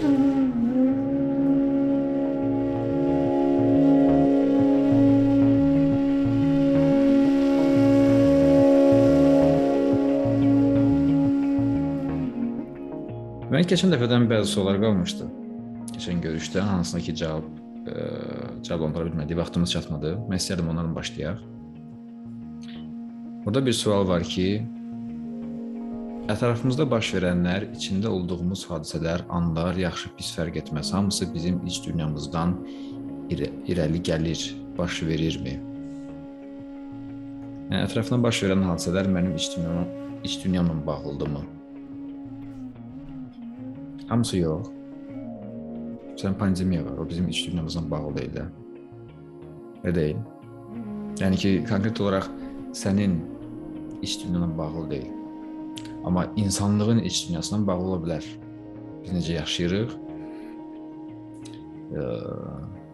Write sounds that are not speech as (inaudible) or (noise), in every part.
Mən keçən dəfədən bəzi suallar qalmışdı. Keçən görüşdə hansına ki cavab ə, cavablandıra bilmədik, vaxtımız çatmadı. Mən istərdim onlarla başlayaq. Burada bir sual var ki, ətrafımızda baş verənlər, içində olduğumuz hadisələr, anlar, yaxşı pis fərq etməz, hamısı bizim iç dünyamızdan irə, irəli gəlir, baş verirmi? Yəni ətrafımda baş verən hadisələr mənim iç dünyamla, iç dünyamla bağlıdırmı? Hamısı yox. Məsələn, pandemiya var, o bizim iç dünyamızla bağlı deyil də. Elə deyil. Yəni ki, konkret olaraq sənin iç dünyanla bağlı deyil. Amma insanlığın iç dünyasına bağlı ola bilər. Biz necə yaşayırıq? Ə,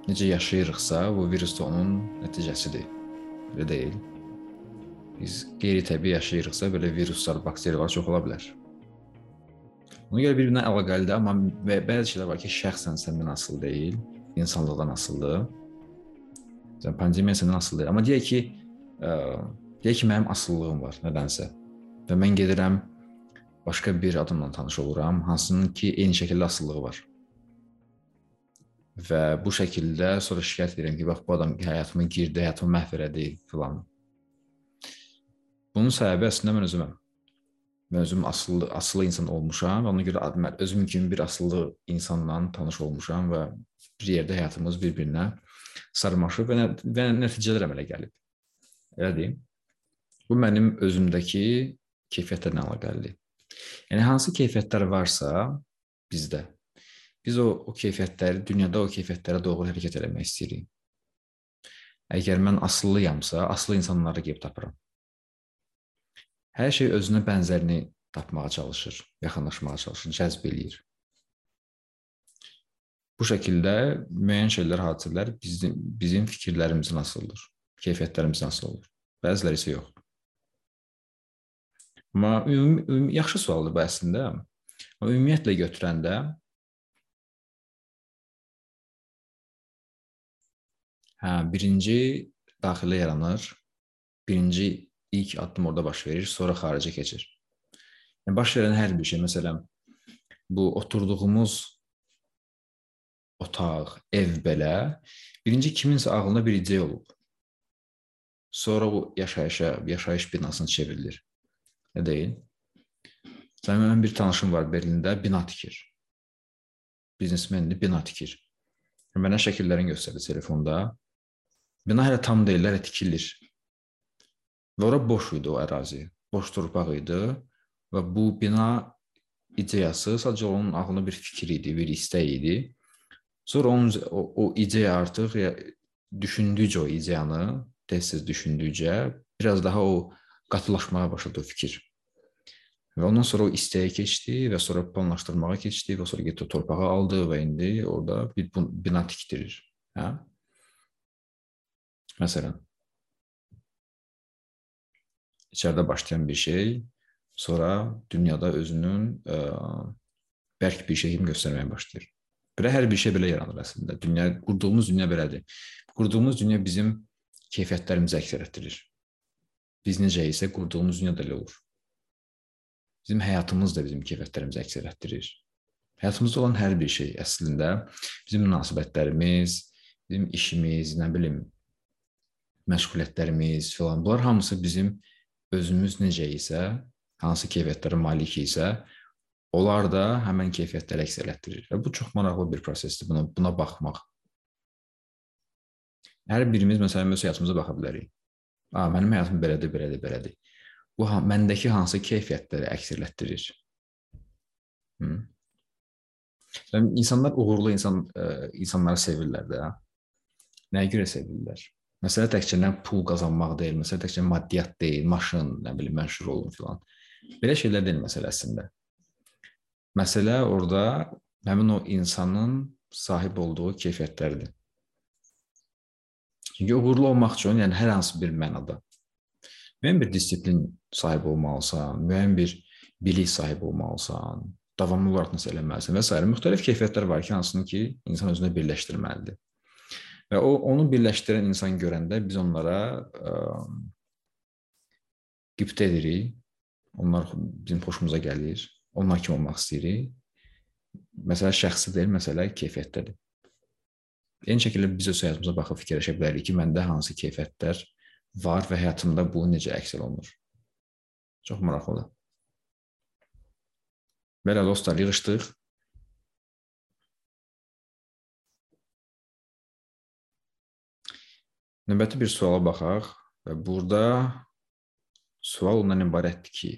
necə yaşayırıqsa, bu virus da onun nəticəsidir. Elə deyil. Biz qeyri-təbii yaşayırıqsa, belə viruslar, bakteriyalar çox ola bilər. Ona görə bir-birinə əlaqəlidir, amma bəzi şeylər var ki, şəxsən səndən asılı deyil, insanlıqdan asılıdır. Sən pandemiya səndən asılı deyil. Amma deyək ki, ə, deyək ki, mənim asılılığım var nədənsə. Və mən gedirəm başqa bir adamla tanış oluram, hansının ki, eyni şəkildə asılılığı var. Və bu şəkildə sonra şikayət edirəm ki, bax bu adam həyatıma girdi, həyatımı məhv elədi filan. Bunun səbəbi əslində mən özüməm. Mən özüm asılı asılı insan olmuşam və ona görə mən özüm kimi bir asılı insanla tanış olmuşam və bir yerdə həyatımız bir-birinə sarmaşıb və, nə, və nəticələr əmələ gəlib. Elə deyim. Bu mənim özümdəki keyfiyyətlərlə əlaqəlidir. Yəni hansı keyfiyyətlər varsa bizdə biz o o keyfiyyətləri dünyada o keyfiyyətlərə doğru hərəkət etmək istəyirik. Əgər mən asılıyamsa, asılı insanları gəlib tapıram. Hər şey özünə bənzərini tapmağa çalışır, yaxınlaşmağa çalışır, cəzb eləyir. Bu şəkildə müəyyən şeylər, hadisələr bizim bizim fikirlərimizin asılıdır, keyfiyyətlərimizin asılı olur. Bəziləri isə yox. Amma ümumi, ümumi yaxşı sualdır bu əslində. Amma ümumiyyətlə götürəndə hə, birinci daxilə yaranır. Birinci ilk addım orada baş verir, sonra xaricə keçir. Yəni baş verən hər bir şey, məsələn, bu oturduğumuz otaq, ev belə birinci kiminsə ağlına bir ideya olub. Sonra o yaşayışa, yaşayış binasına çevrilir. Nə deyil? Mənim bir tanışım var Berlində, bina tikir. Biznesmendir, bina tikir. Mənə şəkillərini göstərdi telefonda. Bina hələ tam deyil, hələ tikilir. Və ora boş idi o ərazi. Boş torpaq idi və bu bina ideyası sadəcə onun ağlına bir fikir idi, bir istək idi. Sonra onun o, o ideya artıq düşündükcə o ideyanı, tez-tez düşündükcə biraz daha o qatılaşmağa başladı o fikir. Və ondan sonra o istəyə keçdi və sonra planlaşdırmağa keçdi və sonra getdi torpağı aldı və indi orada bir bina tikdirir. Hə? Məsələn, içəridə başlayan bir şey sonra dünyada özünün ə, bərk bir şey kimi göstərməyə başlayır. Belə hər bir şey belə yaranır əslində. Dünya qurduğumuz dünya belədir. Qurduğumuz dünya bizim keyfiyyətlərimizi əks etdirir. Biz necə isə qurduğumuz dünya da elə olur. Bizim həyatımız da bizim keyfiyyətlərimizi əks etdirir. Həyatımızda olan hər bir şey əslində bizim münasibətlərimiz, bizim işimiz, nə bilim, məşğuliyyətlərimiz filan, bunlar hamısı bizim özümüz necə isə, hansı keyfiyyətlərə malik isə, onlar da həmin keyfiyyətləri əks etdirir. Və bu çox maraqlı bir prosesdir buna buna baxmaq. Hər birimiz məsələn öz həyatımıza baxa bilərik. A, mənim həyatım belədir, belədir, belədir. Bu məndəki hansı keyfiyyətləri əks etdirir? Hı? Yəni insanlar uğurlu insan ə, insanları sevirlər də. Nəyə görə sevirlər? Məsələ təkcə nə pul qazanmaq deyil, məsələ təkcə maddiyyat deyil, maşın, nə bilim, məşhur olun filan. Belə şeylər deyil məsələ əslində. Məsələ orada həmin o insanın sahib olduğu keyfiyyətlərdir. Çünki uğurlu olmaq üçün, yəni hər hansı bir mənada müəyyən bir disiplin sahibi olmalısan, müəyyən bir bilik sahibi olmalısan, davamlı olaraq nəsə eləməlisən və s. müxtəlif keyfiyyətlər var ki, hansını ki, insan özündə birləşdirməlidir. Və o onu birləşdirən insan görəndə biz onlara ə, qibtə edirik. Onlar bizim xoşumuza gəlir. Onlar kimi olmaq istəyirik. Məsələ şəxsi deyil, məsələ keyfiyyətdədir. Eyni şəkildə biz öz həyatımıza baxıb fikirləşə bilərik ki, məndə hansı keyfiyyətlər var və həyatımda bu necə əks olunur. Çox maraqlıdır. Belə dostlar, yığışdıq. Növbəti bir suala baxaq və burada sual ondan ibarətdir ki,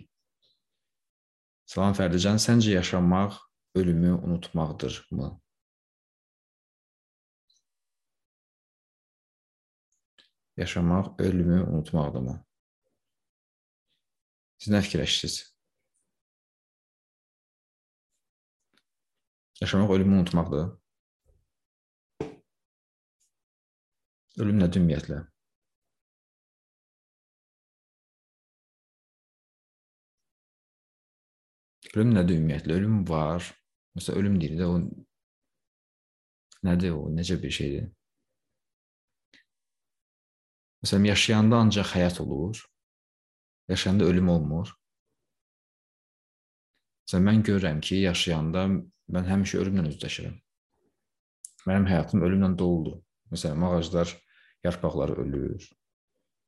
Salam Fərdican, səncə yaşamaq ölümü unutmaqdır mı? Yaşamaq ölümü unutmaqdırmı? Siz nə fikirləşirsiniz? Yaşamaq ölümü unutmaqdır. Ölüm nədir ümumiyyətlə? Ölüm nədir ümumiyyətlə? Ölüm var. Məsələn, ölüm deyir də o nədir o? Necə bir şeydir? Məsələn, yaşayanda ancaq həyat olur. Yaşayanda ölüm olmur. Məsələn, mən görürəm ki, yaşayanda mən həmişə ölümlə üzləşirəm. Mənim həyatım ölümlə doludur. Məsələn, ağaclar yarpaqları ölür.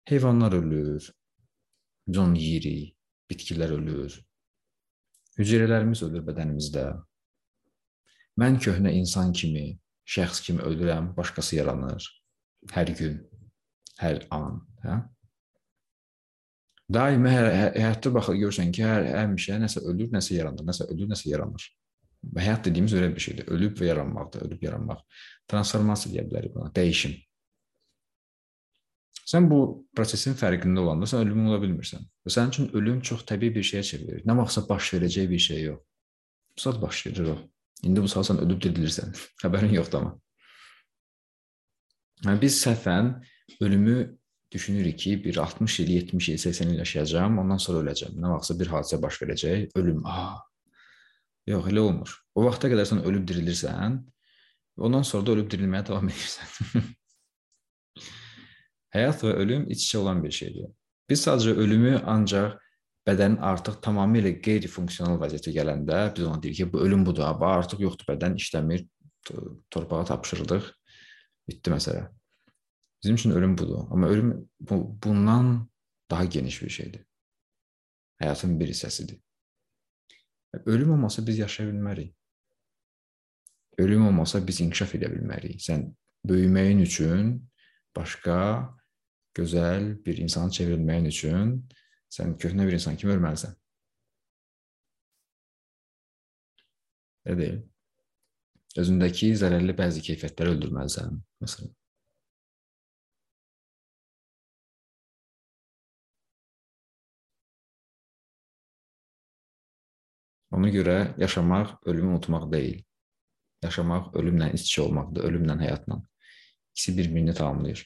Heyvanlar ölür. Biz onu yeyirik. Bitkilər ölür. Hüceyrələrimiz ölür bədənimizdə. Mən köhnə insan kimi, şəxs kimi ölürəm, başqası yaranır hər gün hər an, hə? Daima hər, hə, həyatda baxır görürsən ki, hər həmişə nəsə ölür, nəsə yaranır, nəsə ölür, nəsə yaranır. Və həyat dediyimiz elə bir şeydir. Ölüb və yaranmaqdır, ölüb yaranmaq. Transformasiya deyə bilərik buna, dəyişim. Sən bu prosesin fərqində olanda sən ölümün ola bilmirsən. Və sənin üçün ölüm çox təbii bir şeyə çevrilir. Nə vaxtsa baş verəcək bir şey yox. Bu saat baş verir o. İndi bu saat sən ölüb dirilirsən. (laughs) Xəbərin yoxdur amma. Yəni biz səhvən ölümü düşünürük ki, bir 60 il, 70 il, 80 il yaşayacağam, ondan sonra öləcəm. Nə vaxtsa bir hadisə baş verəcək, ölüm. Aa. Yox, elə olmur. O vaxta qədər sən ölüb dirilirsən, ondan sonra da ölüb dirilməyə davam edirsən. (laughs) Həyat və ölüm iç-içə olan bir şeydir. Biz sadəcə ölümü ancaq bədən artıq tamamilə qeyri-funksional vəziyyətə gələndə biz ona deyirik ki, bu ölüm budur, artıq yoxdur, bədən işləmir, torpağa tapşırırdıq, bitdi məsələ. Bizim üçün ölüm budur. Amma ölüm bu, bundan daha geniş bir şeydir. Həyatın bir hissəsidir. Ölüm olmasa biz yaşaya bilmərik. Ölüm olmasa biz inkişaf edə bilmərik. Sən böyüməyin üçün başqa gözəl bir insana çevrilməyin üçün sən köhnə bir insan kimi ölməlisən. Elə deyil. Özündəki zərərli bəzi keyfiyyətləri öldürməlisən, məsələn. Ona görə yaşamaq ölümü unutmaq deyil. Yaşamaq ölümlə iç-içə olmaqdır, ölümlə həyatla. İkisi bir-birini tamamlayır.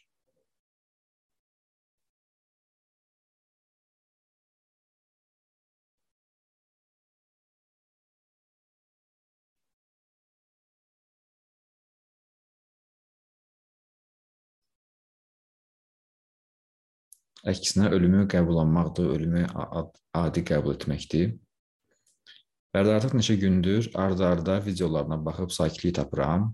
Əksinə ölümü qəbullanmaqdır, ölümü adi qəbul etməkdir. Bəli, artıq neçə gündür arda-arda videolarına baxıb sakitlik tapıram.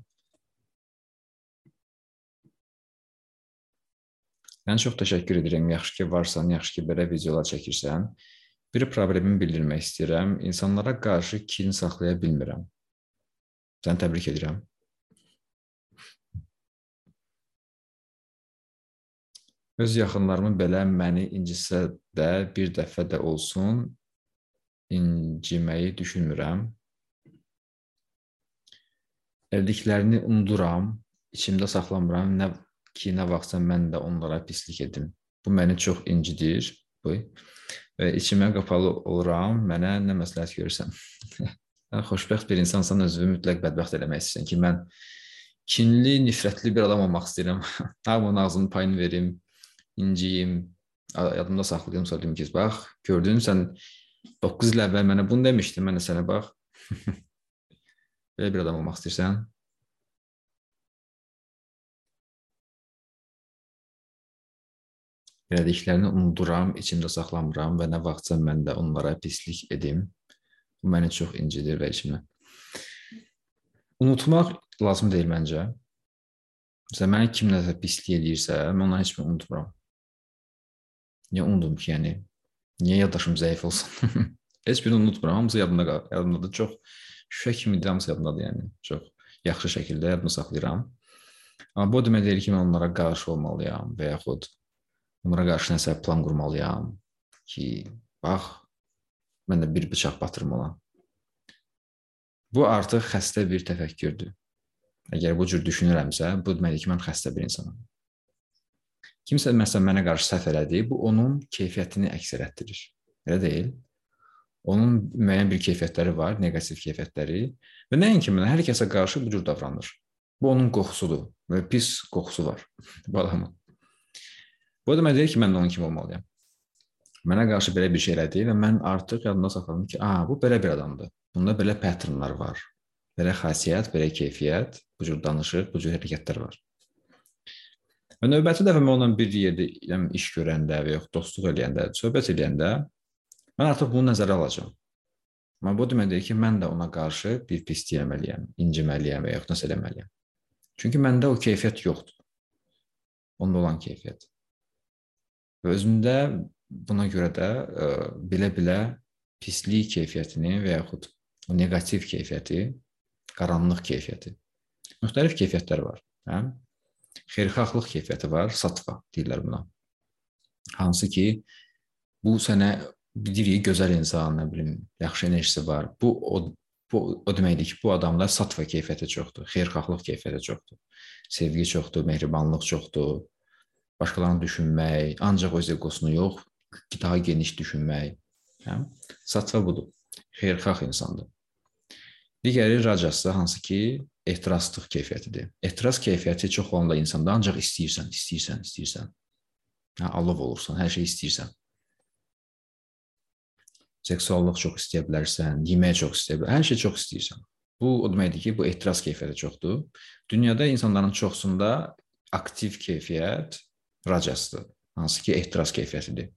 Mən çox təşəkkür edirəm. Yaxşı ki, varsan, yaxşı ki, belə videolar çəkirsən. Bir problemimi bildirmək istəyirəm. İnsanlara qarşı kin saxlaya bilmirəm. Səni təbrik edirəm. Öz yaxınlarımı belə məni incisə də bir dəfə də olsun inciməyi düşünmürəm. Evdiklərini unuduram, içimdə saxlamıram, nə ki, nə vaxtsa mən də onlara pislik edim. Bu məni çox incidir. Bu. Və içimə qapalı oluram, mənə nə məsləhət görürsən? (laughs) Sən xoşbəxt bir insansan, özünü mütləq bədbəxt eləmək istəyirsən ki, mən kinli, nifrətli bir adam olmaq istəyirəm. (laughs) Hamının ağzının payını verim, inciyim, yadımda saxlayım, deyim ki, bax, gördün sən 9 il əvvəl mənə bunu demişdin, mən də sənə bax, (laughs) Belə bir adam olmaq istəyirsən? Elədiklərini unuduram, içimdə saxlamıram və nə vaxtsa mən də onlara pislik edim. Bu məni çox incidir və içimə. Unutmaq lazım deyil məncə. Məsələn, mənə kim nəsə pislik eləyirsə, mən onları heç mi unutmuram. Niyə unudum ki, yəni? Niyə yaddaşım zəif olsun? (laughs) heç birini unutmuram. Hamısı yadımda. Yadımdadır. Çox şüşə kimidir, hamısı yadımdadır, yəni. Çox yaxşı şəkildə yadımda saxlayıram. Amma bu demək deyil ki, mən onlara qarşı olmalıyam və yaxud onlara qarşı nəsə plan qurmalıyam ki, bax, mən də bir bıçaq batırmalam. Bu artıq xəstə bir təfəkkürdür. Əgər bu cür düşünürəmsə, bu deməkdir ki, mən xəstə bir insanam. Kimsə məsələn mənə qarşı səhv elədi, bu onun keyfiyyətini əks etdirir. Elə deyil? Onun müəyyən bir keyfiyyətləri var, neqativ keyfiyyətləri və nəinki mənə hər kəsə qarşı bu cür davranır. Bu onun qoxusudur və pis qoxusu var (laughs) bu adamın. Bu demək deyil ki, mən də onun kimi olmalıyam. Mənə qarşı belə bir şey elədi və mən artıq yadımda saxladım ki, a, bu belə bir adamdır. Bunda belə patternlar var. Belə xasiyyət, belə keyfiyyət, bu cür danışıq, bu cür hərəkətlər var. Və növbəti dəfə mən onunla bir yerdə yəni, iş görəndə və yaxud dostluq eləyəndə, söhbət eləyəndə mən artıq bunu nəzərə alacağam. Amma bu deməkdir ki, mən də ona qarşı bir pislik etməliyəm, inciməliyəm və yaxud nəsə eləməliyəm. Çünki məndə o keyfiyyət yoxdur. Onda olan keyfiyyət. Və özümdə buna görə də bilə-bilə pislik keyfiyyətini və yaxud o neqativ keyfiyyəti, qaranlıq keyfiyyəti. Müxtəlif keyfiyyətlər var. Hə? Xeyirxahlıq keyfiyyəti var, satva deyirlər buna. Hansı ki, bu sənə deyirik gözəl insan, nə bilim, yaxşı enerjisi var. Bu o bu o deməkdir ki, bu adamda satva keyfiyyəti çoxdur, xeyirxahlıq keyfiyyəti çoxdur. Sevgi çoxdur, mehribanlıq çoxdur. Başqalarını düşünmək, ancaq öz eqosunu yox, daha geniş düşünmək. Hə? Satva budur. Xeyirxah insandır. Digəri racası hansı ki, ehtiraslı keyfiyyətidir. Ehtiras keyfiyyəti çox olanda insanda ancaq istəyirsən, istəyirsən, istəyirsən. Hə, alov olursan, hər şey istəyirsən. Seksuallıq çox istəyə bilərsən, yemək çox istəyə bilərsən, hər şey çox istəyirsən. Bu o deməkdir ki, bu ehtiras keyfiyyəti çoxdur. Dünyada insanların çoxsunda aktiv keyfiyyət racasdır, hansı ki, ehtiras keyfiyyətidir.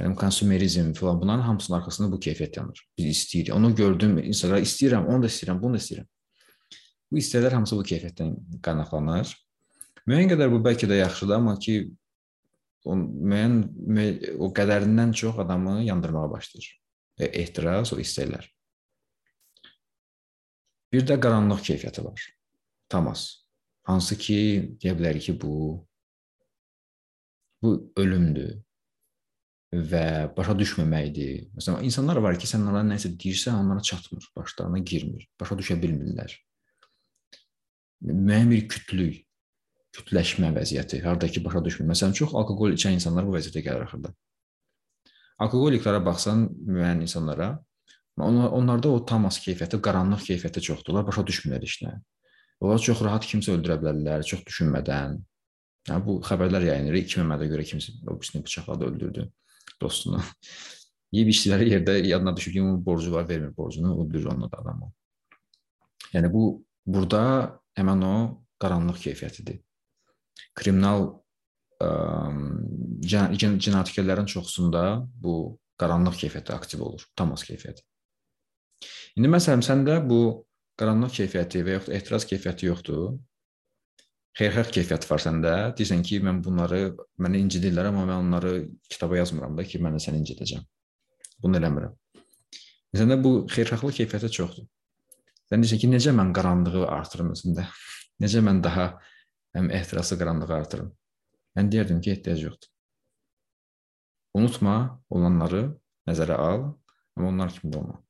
Yəni konsumerizm filan bunların hamısının arxasında bu keyfiyyət yanır. Biz istəyirik. Onu gördüm, insanlar istəyirəm, onu da istəyirəm, bunu da istəyirəm. Bu istəklər hamısı bu keyfiyyətdən qaynaqlanır. Müəyyən qədər bu bəlkə də yaxşıdır, amma ki o müəyyən o qədərindən çox adamı yandırmağa başlayır. E, ehtiras, o istəklər. Bir də qaranlıq keyfiyyəti var. Tamas. Hansı ki, deyə bilərik ki, bu bu ölümdür və başa düşməməkdir. Məsələn, insanlar var ki, sən onlara nəsə deyirsən, onlara çatmır, başlarına girmir, başa düşə bilmirlər müəyyən bir kütlük, kütləşmə vəziyyəti, hardakı başa düşmür. Məsələn, çox alkoqol içən insanlar bu vəziyyətə gəlir axırda. Alkoqoliklərə baxsan, müəyyən insanlara, onlar, onlarda o tamas keyfiyyəti, qaranlıq keyfiyyəti çoxdur. Onlar başa düşmürlər işlə. Onlar çox rahat kimsə öldürə bilərlər, çox düşünmədən. Yəni bu xəbərlər yayınlanır. 2 Məmmədə görə kimsə o birisini bıçaqladı, öldürdü dostunu. (laughs) Yeyib içdikləri yerdə yadına düşür ki, onun borcu var, vermir borcunu, öldürür onu da adamı. Yəni bu burada həmən o qaranlıq keyfiyyətidir. Kriminal ə, cinayətkarların çoxsunda bu qaranlıq keyfiyyəti aktiv olur, tamas keyfiyyəti. İndi məsələn səndə bu qaranlıq keyfiyyəti və yaxud etiraz keyfiyyəti yoxdur. Xeyirxah keyfiyyət var səndə. Deyirsən ki, mən bunları məni incidirlər, amma mən onları kitaba yazmıram da ki, mən də səni incidəcəm. Bunu eləmirəm. Səndə bu xeyirxahlıq keyfiyyəti çoxdur. Sən deyirsən ki, necə mən qaranlığı artırım özümdə? Necə mən daha həm ehtirası qaranlığı artırım? Mən deyərdim ki, ehtiyac yoxdur. Unutma olanları nəzərə al, amma onlar kimi də olma.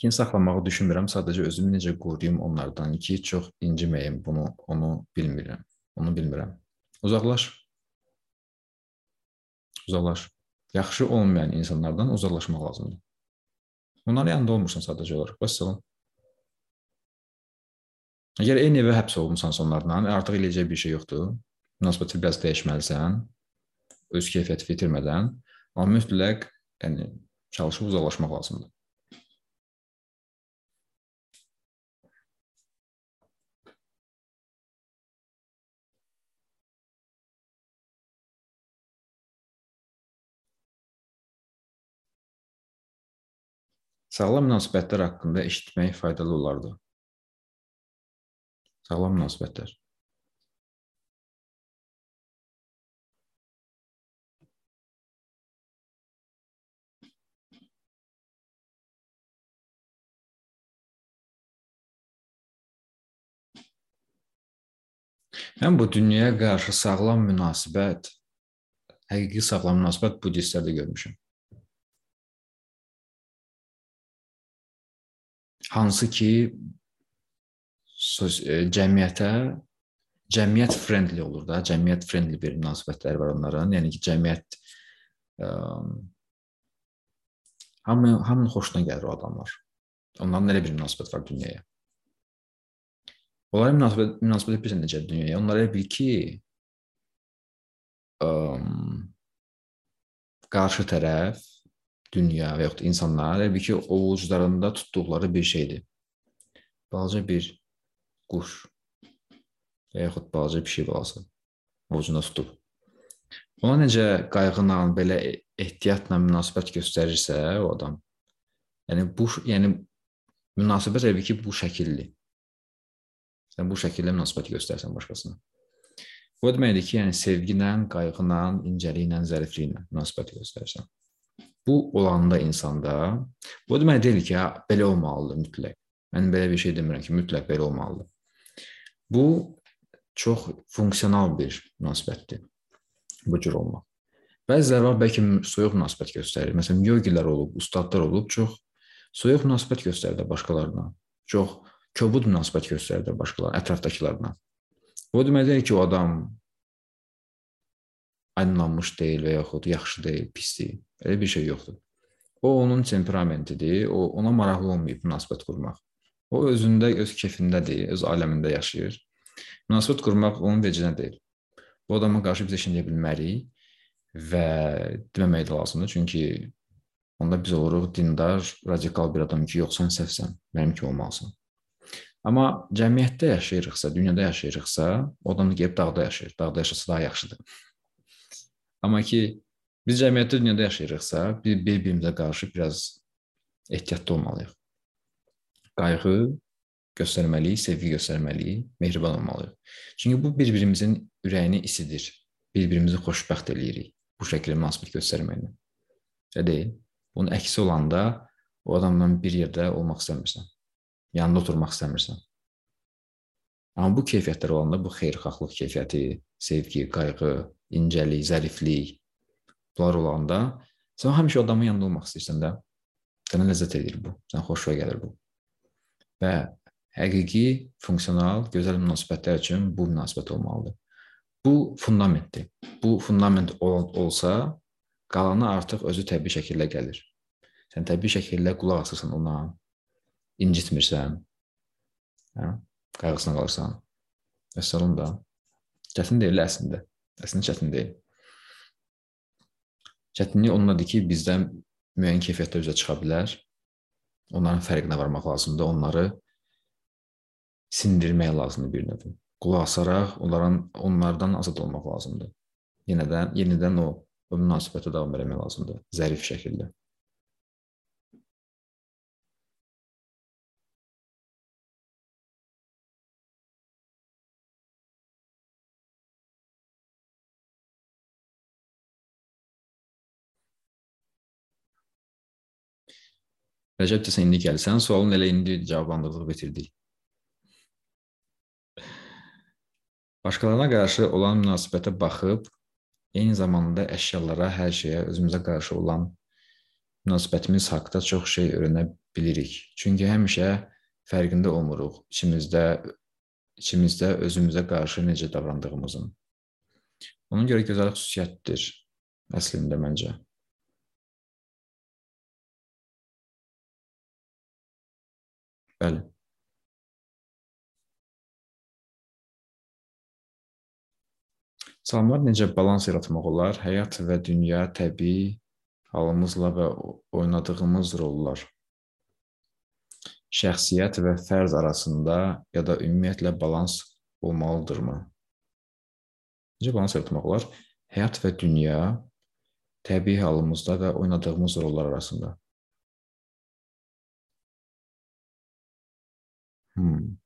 Kin saxlamağı düşünmürəm, sadəcə özümü necə qoruyum onlardan ki, çox inciməyim, bunu onu bilmirəm. Onu bilmirəm. Uzaqlaş. Uzaqlaş yaxşı olmayan insanlardan uzaqlaşmaq lazımdır. Onların yanında olmursan sadəcə olaraq. Vəssalam. Əgər eyni evə həbs olunmusan onlarla, artıq eləyəcək bir şey yoxdur. Münasibəti biraz dəyişməlisən. Öz keyfiyyəti itirmədən. Amma mütləq yəni çalışıb uzaqlaşmaq lazımdır. Sağlam münasibətlər haqqında eşitmək faydalı olardı. Sağlam münasibətlər. Mən bu dünyaya qarşı sağlam münasibət, həqiqi sağlam münasibət budistlərdə görmüşəm. Hansı ki e, cəmiyyətə cəmiyyət friendly olur da, cəmiyyət friendly bir münasibətləri var onların. Yəni ki, cəmiyyət ə, hamı hamının xoşuna gəlir o adamlar. Onların elə bir münasibət var dünyaya. Onların münasibət münasibət bilirsən necə dünyaya? Onlar elə bil ki, ə, qarşı tərəf dünya və yaxud insanlar elə bil ki, ovucularında tutduqları bir şeydir. Balaca bir quş və yaxud balaca pişik balası ovucunda tutub. Ona necə qayğıla, belə ehtiyatla münasibət göstərirsə o adam, yəni bu, yəni münasibət elə ki, bu şəkilli. Sən bu şəkildə münasibət göstərsən başqasına. Bu deməkdir ki, yəni sevgilə, qayğıyla, incəliklə, zərifliklə münasibət göstərsən. Bu olanda insanda bu demək deyil ki, belə olmalıdır mütləq. Mən belə bir şey demirəm ki, mütləq belə olmalıdır. Bu çox funksional bir münasibətdir. Bu cür olmaq. Bəziləri var bəlkə soyuq münasibət göstərir. Məsələn, yogilər olub, ustadlar olub, çox soyuq münasibət göstərir başqalarına. Çox kobud münasibət göstərir başqalarına, ətrafdakılarına. Bu demək deyil ki, o adam aydınlanmış deyil və yaxud yaxşı deyil, pisdir. Elə bir şey yoxdur. O onun temperamentidir, o ona maraqlı olmayıb münasibət qurmaq. O özündə, öz kefindədir, öz aləmində yaşayır. Münasibət qurmaq onun vecinə deyil. Bu adama qarşı biz işləyə bilmərik və deməmək də lazımdır, çünki onda biz oluruq dindar, radikal bir adam ki, yox sən səhvsən, mənim kimi olmalısan. Amma cəmiyyətdə yaşayırıqsa, dünyada yaşayırıqsa, o adam gedib dağda yaşayır. Dağda yaşasa daha yaxşıdır. Amma ki biz cəmiyyətdə dünyada yaşayırıqsa, bir bir-birimizə qarşı biraz ehtiyatlı olmalıyıq. Qayğı göstərməliyik, sevgi göstərməliyik, mehriban olmalıyıq. Çünki bu bir-birimizin ürəyini isidir. Bir-birimizi xoşbəxt eləyirik bu şəkildə münasibət göstərməklə. Elə deyil. Bunun əksi olanda o adamla bir yerdə olmaq istəmirsən yanında oturmaq istəmirsən. Amma bu keyfiyyətlər olanda bu xeyirxahlıq keyfiyyəti, sevgi, qayğı, incəlik, zəriflik bunlar olanda sən həmişə o adamın yanında olmaq istəyirsən də. Sənə ləzzət edir bu. Sənə xoşuna gəlir bu. Və həqiqi, funksional, gözəl münasibətlər üçün bu münasibət olmalıdır. Bu fundamentdir. Bu fundament ol olsa, qalanı artıq özü təbii şəkildə gəlir. Sən təbii şəkildə qulaq asırsan ona, incitmirsən, hə? qayğısına qalırsan. Vəssalam da. Çətin deyil əslində. Əslində çətin deyil. Çətinlik ondadır ki, bizdən müəyyən keyfiyyətlər üzə çıxa bilər. Onların fərqinə varmaq lazımdır. Onları sindirmək lazımdır bir növ. Qulaq asaraq onların onlardan azad olmaq lazımdır. Yenidən yenidən o, o münasibətə davam etmək lazımdır zərif şəkildə. Rəcəb desən indi gəlsən, sualın elə indi cavablandırılıb bitirdik. Başqalarına qarşı olan münasibətə baxıb, eyni zamanda əşyalara, hər şeyə, özümüzə qarşı olan münasibətimiz haqqında çox şey öyrənə bilirik. Çünki həmişə fərqində olmuruq içimizdə içimizdə özümüzə qarşı necə davrandığımızın. Ona görə gözəl xüsusiyyətdir əslində məncə. Bəli. Salamlar necə balans yaratmaq olar? Həyat və dünya təbii halımızla və oynadığımız rollar şəxsiyyət və fərz arasında ya da ümumiyyətlə balans olmalıdırmı? Necə balans yaratmaq olar? Həyat və dünya təbii halımızda və oynadığımız rollar arasında. Hmm.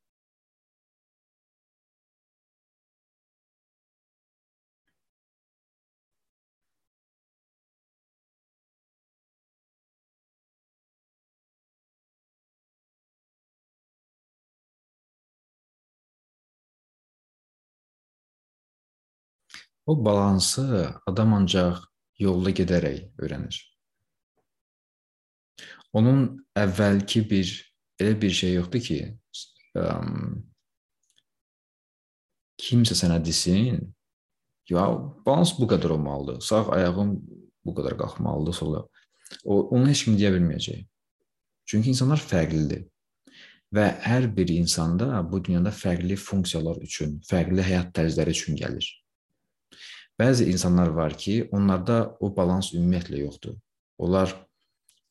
O balansı adam ancaq yolda gedərək öyrənir. Onun əvvəlki bir elə bir şey yoxdur ki, ə, kimsə sənə desin, ya balans bu qədər olmalıdır. Sağ ayağın bu qədər qalxmalıdır, sola. O onu heç kim deyə bilməyəcək. Çünki insanlar fərqlidir. Və hər bir insanda bu dünyada fərqli funksiyalar üçün, fərqli həyat tərzləri üçün gəlir. Bəzi insanlar var ki, onlarda o balans ümumiyyətlə yoxdur. Onlar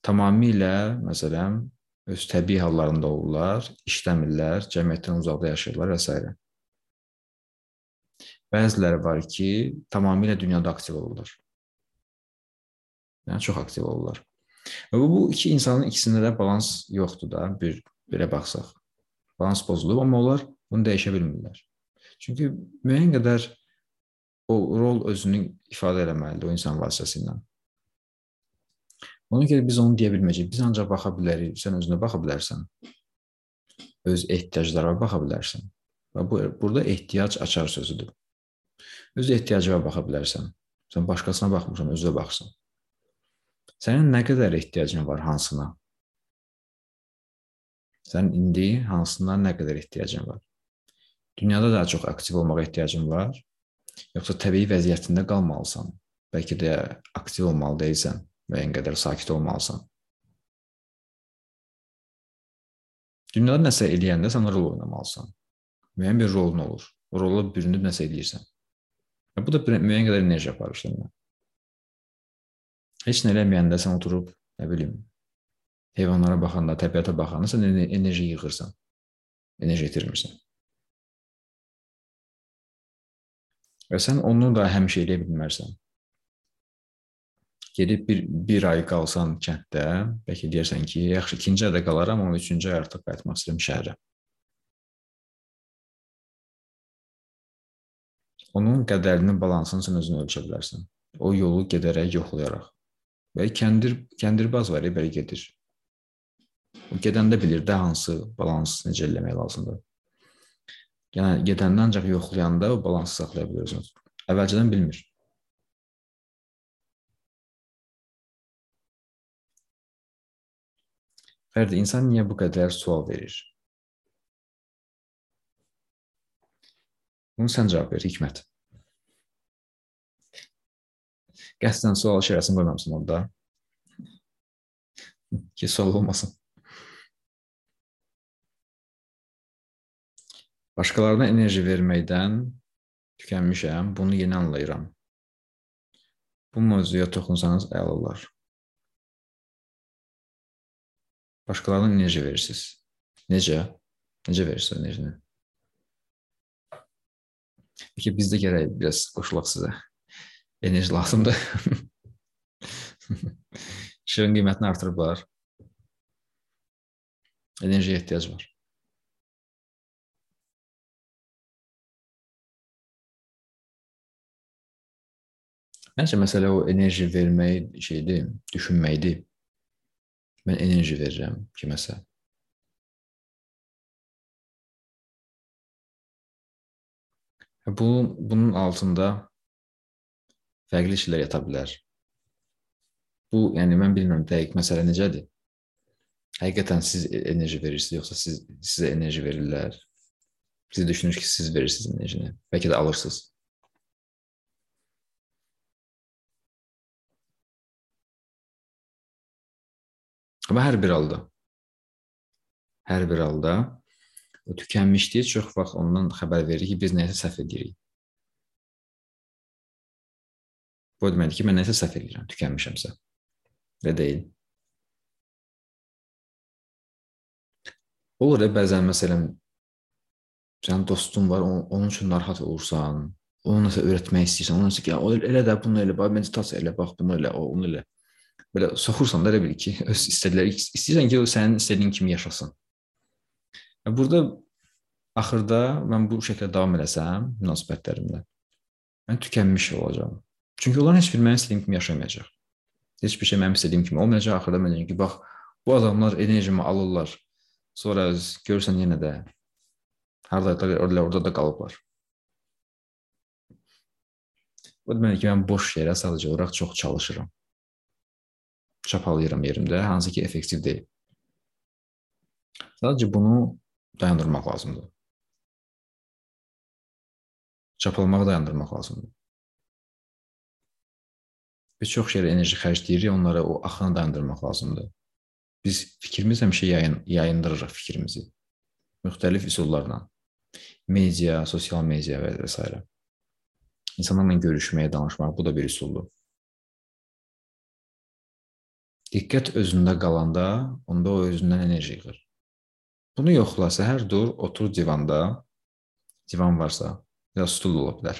tamamilə, məsələn, öz təbii hallarında olurlar, işləmirlər, cəmiyyətdən uzaqda yaşayırlar və s. Bəziləri var ki, tamamilə dünyada aktiv olurlar. Yəni çox aktiv olurlar. Və bu, bu iki insanın ikisində də balans yoxdur da, bir belə baxsaq. Balans pozulub, amma onlar bunu dəyişə bilmirlər. Çünki müəyyən qədər o rol özünü ifadə eləməlidir o insan vasitəsilə. Ona görə biz onu deyə bilməyəcəyik. Biz ancaq baxa bilərik. Sən özünə baxa bilərsən. Öz ehtiyaclarına baxa bilərsən. Və bu burada ehtiyac açar sözüdür. Öz ehtiyacına baxa bilərsən. Sən başqasına baxmırsan, özünə baxırsan. Sənin nə qədər ehtiyacın var hansına? Sən indi hansına nə qədər ehtiyacın var? Dünyada daha çox aktiv olmağa ehtiyacın var yoxsa təbii vəziyyətində qalmalısan. Bəlkə də aktiv olmalı deyilsən, müəyyən qədər sakit olmalısan. Dünyada nəsə eləyəndə sən rol oynamalısan. Müəyyən bir rolun olur. O rola bürünüb nəsə eləyirsən. Və bu da müəyyən qədər enerji aparır səndən. Heç nə eləməyəndə sən oturub, nə bilim, heyvanlara baxanda, təbiətə baxanda sən enerji yığırsan. Enerji itirmirsən. Və sən onu da həmişə eləyə bilmərsən. Gedib bir, bir ay qalsan kənddə, bəlkə deyərsən ki, yaxşı, ikinci ayda qalaram, amma üçüncü ay artıq qayıtmaq istəyirəm şəhərə. Onun qədərini, balansını sən özün ölçə bilərsən. O yolu gedərək yoxlayaraq. Və kəndir, kəndirbaz var, belə gedir. O gedəndə bilir də hansı balans necə eləmək lazımdır. Yəni gedəndə ancaq yoxlayanda o balansı saxlaya bilir özünüz. Əvvəlcədən bilmir. Fərdi, insan niyə bu qədər sual verir? Bunu sən cavab ver, Hikmət. Qəsdən sual şərəsini qoymamısın orada. Ki, sual olmasın. Başqalarına enerji verməkdən tükənmişəm, bunu yeni anlayıram. Bu mövzuya toxunsanız əla olar. Başqalarına enerji verirsiniz. Necə? Necə verirsiniz enerjini? Peki biz də gərək biraz qoşulaq sizə. Enerji lazımdır. (laughs) İşin qiymətini artırıblar. Enerjiyə ehtiyac var. Məncə məsələ o enerji vermək şeydir, düşünməkdir. Mən enerji verirəm kiməsə. Bu, bunun altında fərqli şeylər yata bilər. Bu, yəni mən bilmirəm dəqiq məsələ necədir. Həqiqətən siz enerji verirsiniz, yoxsa siz sizə enerji verirlər? Siz düşünürsünüz ki, siz verirsiniz enerjini. Bəlkə də alırsınız. Amma hər bir halda hər bir halda o tükənmişliyi çox vaxt ondan xəbər verir ki, biz nəyisə səhv edirik. Bu deməkdir ki, mən nəyisə səhv edirəm, tükənmişəmsə. Elə deyil. Olur ya bəzən məsələn sənin dostun var, onun, üçün narahat olursan, ona nəsə öyrətmək istəyirsən, ona nəsə ki, elə də bunu elə, bax meditasiya elə, bax bunu elə, onu elə. Belə soxursan da elə bil ki, öz istədikləri istəyirsən ki, o sənin istədiyin kimi yaşasın. Burada axırda mən bu şəkildə davam eləsəm münasibətlərimdə mən tükənmiş olacağam. Çünki onların heç biri mənim istədiyim kimi yaşamayacaq. Heç bir şey mənim istədiyim kimi olmayacaq. Axırda mən deyəcəm ki, bax bu adamlar enerjimi alırlar. Sonra görürsən yenə də hardadılar, orada, orada da qalıblar. Bu demək ki, mən boş yerə sadəcə olaraq çox çalışıram. Çapalayıram yerimdə, hansı ki effektiv deyil. Sadəcə bunu dayandırmaq lazımdır. Çapalamağı dayandırmaq lazımdır. Biz çox şeyə enerji xərcləyirik, onlara o axını dayandırmaq lazımdır. Biz fikrimiz həmişə yayın, yayındırırıq fikrimizi müxtəlif üsullarla. Media, sosial media və s. İnsanlarla görüşməyə, danışmaq bu da bir üsuldur. Diqqət özündə qalanda, onda o özündən enerji yığır. Bunu yoxla, səhər dur, otur divanda. Divan varsa, ya stul ola bilər.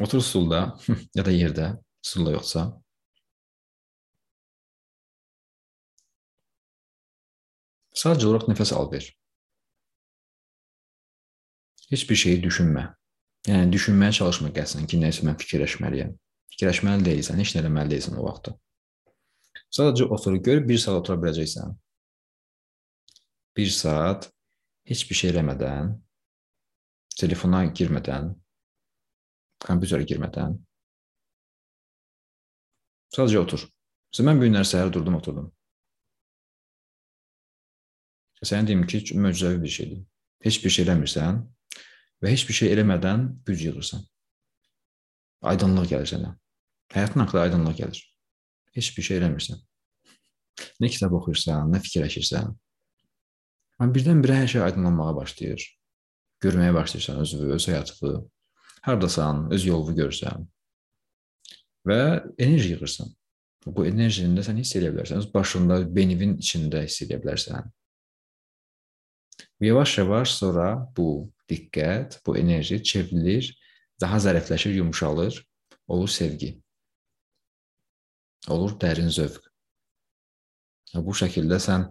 Otur stulda (laughs) ya da yerdə, stulda yoxsa. Sadəcə olaraq nəfəs al ver. Heç bir şeyi düşünmə. Yəni düşünməyə çalışma gəlsən ki, nəsə mən fikirləşməliyəm. Fikirləşməli deyilsən, heç nə eləməli deyilsən o vaxtda. Sadəcə otur, gör 1 saat otura biləcəksən. 1 saat heç bir şey eləmədən, telefona girmədən, kompüterə girmədən sadəcə otur. Məsələn, mən bu günlər səhər durdum, oturdum. Sənə deyim ki, möcüzəvi bir şeydir. Heç bir şey eləmirsən və heç bir şey eləmədən güc yığırsan. Aydınlıq gəlir sənə. Həyatın haqqında aydınlıq gəlir. Heç bir şey eləmirsən. Nə kitab oxuyursan, nə fikirləşirsən. Amma birdən-birə hər şey aydınlanmağa başlayır. Görməyə başlayırsan özünü, öz həyatını, hardasan, öz yolunu görürsən və enerji yığırsan. Bu enerjini də sən hiss edə bilərsən. Öz başında, beyninin içində hiss edə bilərsən. Yavaş-yavaş sonra bu diqqət, bu enerji çevrilir, daha zərifləşir, yumşalır, olur sevgi. Olur dərin zövq. Bu şəkildə sən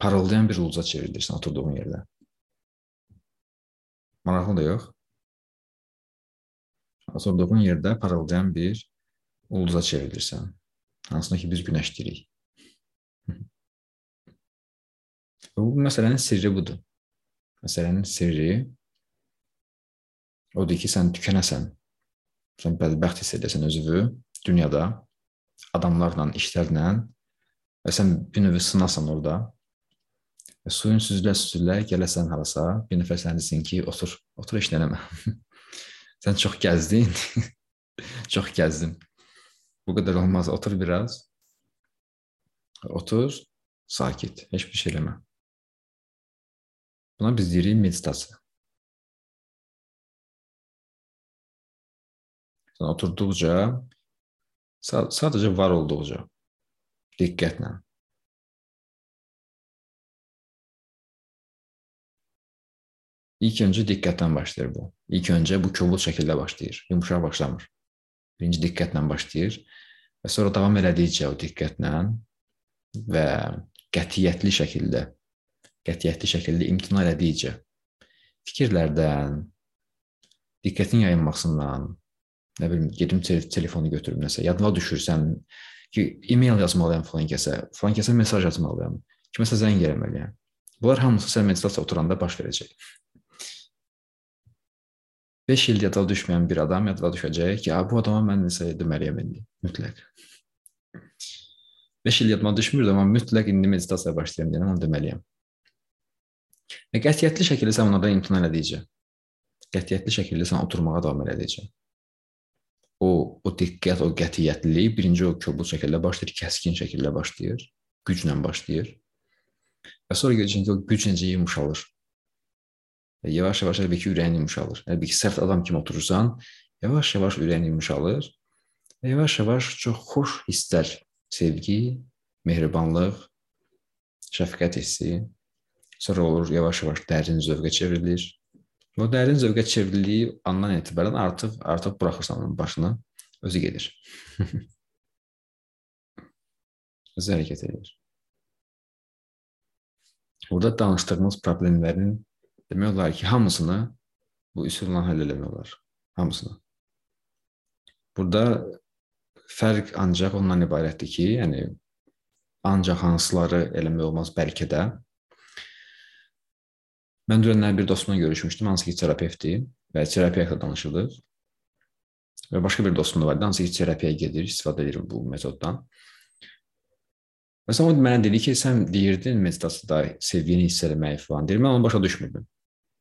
parıldayan bir ulduza çevrilirsən oturduğun yerdə. Maraqlı da yox? Oturduğun yerdə parıldayan bir ulduza çevrilirsən. Hansına ki biz günəş deyirik. (laughs) Bu məsələnin sirri budur. Məsələnin sirri odur ki, sən tükənəsən. Sən bədbəxt hiss edəsən özünü dünyada, adamlarla, işlərlə və sən bir növ sınasan orada Və suyun süzülə-süzülə gələsən harasa, bir desin ki, otur, otur nələmə. Sən çox gəzdin. çox gəzdin. Bu qədər olmaz. Otur biraz. Otur, sakit, heç bir şey eləmə. Buna biz deyirik meditasiya. Sən oturduqca, sadəcə var olduqca, diqqətlə İlk öncə diqqətdən başlayır bu. İlk öncə bu kobud şəkildə başlayır. Yumşaq başlamır. Birinci diqqətlə başlayır və sonra davam elədikcə o diqqətlə və qətiyyətli şəkildə qətiyyətli şəkildə imtina elədikcə fikirlərdən, diqqətin yayınmasından, nə bilim, gedim telefonu götürüb nəsə, yadıma düşürsən ki, e-mail yazmalıyam falan kəsə, falan kəsə mesaj yazmalıyam, kiməsə zəng eləməliyəm. Bunlar hamısı sən meditasiya oturanda baş verəcək. 5 il yada düşməyən bir adam yada düşəcək ki, bu adama mən nəsə deməliyəm indi, mütləq. 5 il yadıma düşmür, amma mütləq indi meditasiyaya başlayıram deyən onu deməliyəm. Və qətiyyətli şəkildə sən onlardan imtina elədikcə, qətiyyətli şəkildə sən oturmağa davam elədikcə, o, o diqqət, o qətiyyətlilik birinci o kobud şəkildə başlayır, kəskin şəkildə başlayır, güclə başlayır. Və sonra görəcəksən ki, o güc necə yumşalır. Və yavaş-yavaş əlbəttə ki, ürəyin yumşalır. Əlbəttə ki, sərt adam kimi oturursan, yavaş-yavaş ürəyin yumşalır yavaş-yavaş çox xoş hisslər, sevgi, mehribanlıq, şəfqət hissi, sonra olur yavaş-yavaş dərin zövqə çevrilir. O dərin zövqə çevrildiyi andan etibarən artıq artıq buraxırsan onun başını, özü gedir. (laughs) özü hərəkət edir. Burada danışdığımız problemlərin demək olar ki, hamısını bu üsulla həll etmək olar. Hamısını. Burada fərq ancaq ondan ibarətdir ki, yəni ancaq hansıları eləmək olmaz bəlkə də. Mən dünənlər bir dostumla görüşmüşdüm, hansı ki terapevtdir və terapiya haqqında danışırdıq. Və başqa bir dostum da var, hansı ki terapiyaya gedir, istifadə edir bu metoddan. Məsələn, o mənə dedi ki, sən deyirdin meditasiyada sevgini hiss etməyi falan. Deyir, mən onu başa düşmürdüm.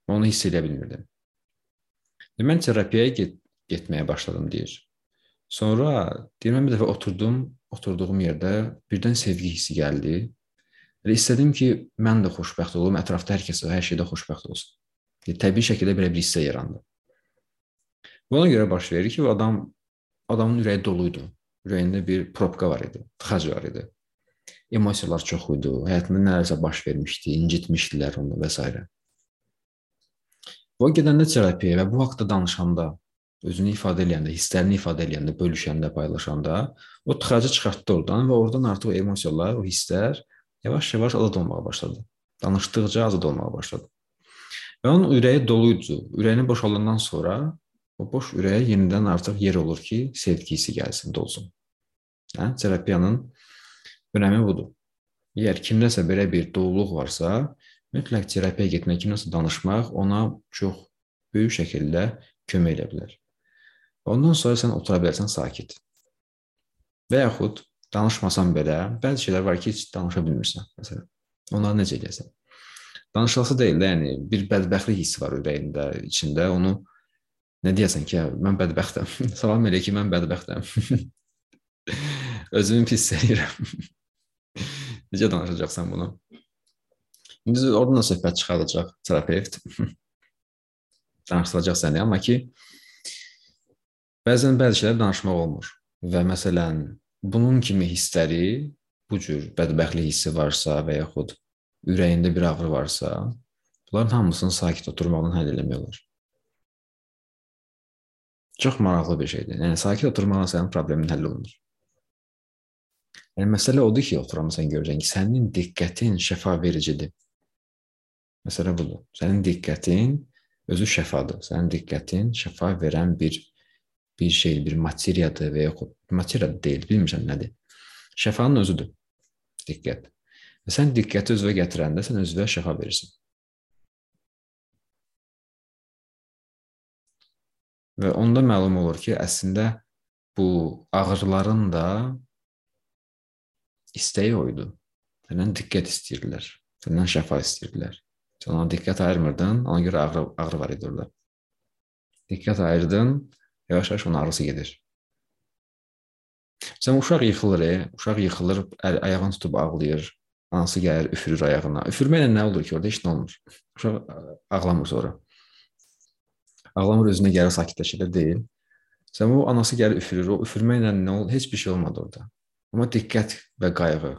Onu hiss edə bilmirdim. Mən terapiyaya get getməyə başladım deyir. Sonra deyir mən bir dəfə oturdum, oturduğum yerdə birdən sevgi hissi gəldi. Və istədim ki, mən də xoşbəxt olum, ətrafda hər kəs hər şeydə xoşbəxt olsun. Yəni, təbii şəkildə belə bir hissə yarandı. Buna görə baş verir ki, adam adamın ürəyi dolu idi. Ürəyində bir probka var idi, tıxac var idi. Emosiyalar çox idi, həyatında nələrsə baş vermişdi, incitmişdilər onu və s. O gedəndə terapiyaya və bu haqqda danışanda, özünü ifadə edəndə, hisslərini ifadə edəndə, bölüşəndə, paylaşanda, o tıxacı çıxartdı oradan və oradan artıq o emosiyalar, o hisslər yavaş-yavaş azad olmağa başladı. Danışdıqca azad olmağa başladı. Və onun ürəyi dolu idi. Ürəyini boşalandan sonra o boş ürəyə yenidən artıq yer olur ki, sevgi hissi gəlsin, dolsun. Hə? Terapiyanın önəmi budur. Əgər kimdəsə belə bir doluluq varsa, mütləq terapiyaya getmək, kimləsə danışmaq ona çox böyük şəkildə kömək edə bilər. Ondan sonra sən otura bilərsən sakit. Və yaxud danışmasan belə, bəzi şeylər var ki, heç danışa bilmirsən, məsələn. Onları necə edəsən? Danışılası deyil də, yəni bir bədbəxtlik hissi var ürəyində, içində. Onu nə deyəsən ki, mən bədbəxtəm. (laughs) Salam elə ki, mən bədbəxtəm. (laughs) Özümü pis sayıram. (laughs) necə danışacaqsan bunu? İndi oradan da söhbət çıxardacaq terapevt. Danışdıracaq səni, amma ki bəzən bəzi şeylər danışmaq olmur. Və məsələn, bunun kimi hissləri, bu cür bədbəxtlik hissi varsa və yaxud ürəyində bir ağrı varsa, bunların hamısını sakit oturmaqla həll etmək olar. Çox maraqlı bir şeydir. Yəni sakit oturmaqla sənin problemin həll olunur. Yəni məsələ odur ki, oturamısan görəcəksən ki, sənin diqqətin şəfa vericidir. Məsələ budur. Sənin diqqətin özü şəfadır. Sənin diqqətin şəfa verən bir bir şey, bir materiyadır və yaxud materiya deyil, bilmirəm nədir. Şəfanın özüdür. Diqqət. Və sən diqqəti özünə gətirəndə sən özünə şəfa verirsən. Və onda məlum olur ki, əslində bu ağrıların da istəyi o idi. Səndən diqqət istəyirdilər. Səndən şəfa istəyirdilər. Sən ona diqqət ayırmırdın, ona görə ağrı, ağrı var idi orada. Diqqət ayırdın, yavaş-yavaş onun ağrısı gedir. Sən uşaq yıxılır, e, uşaq yıxılır, əl, ayağını tutub ağlayır, anası gəlir, üfürür ayağına. Üfürməklə nə olur ki, orada heç nə olmur. Uşaq ağlamır sonra. Ağlamır özünə gəlir, sakitləşir deyil. Sən o anası gəlir üfürür, o üfürməklə nə olur? Heç bir şey olmadı orada. Amma diqqət və qayğı,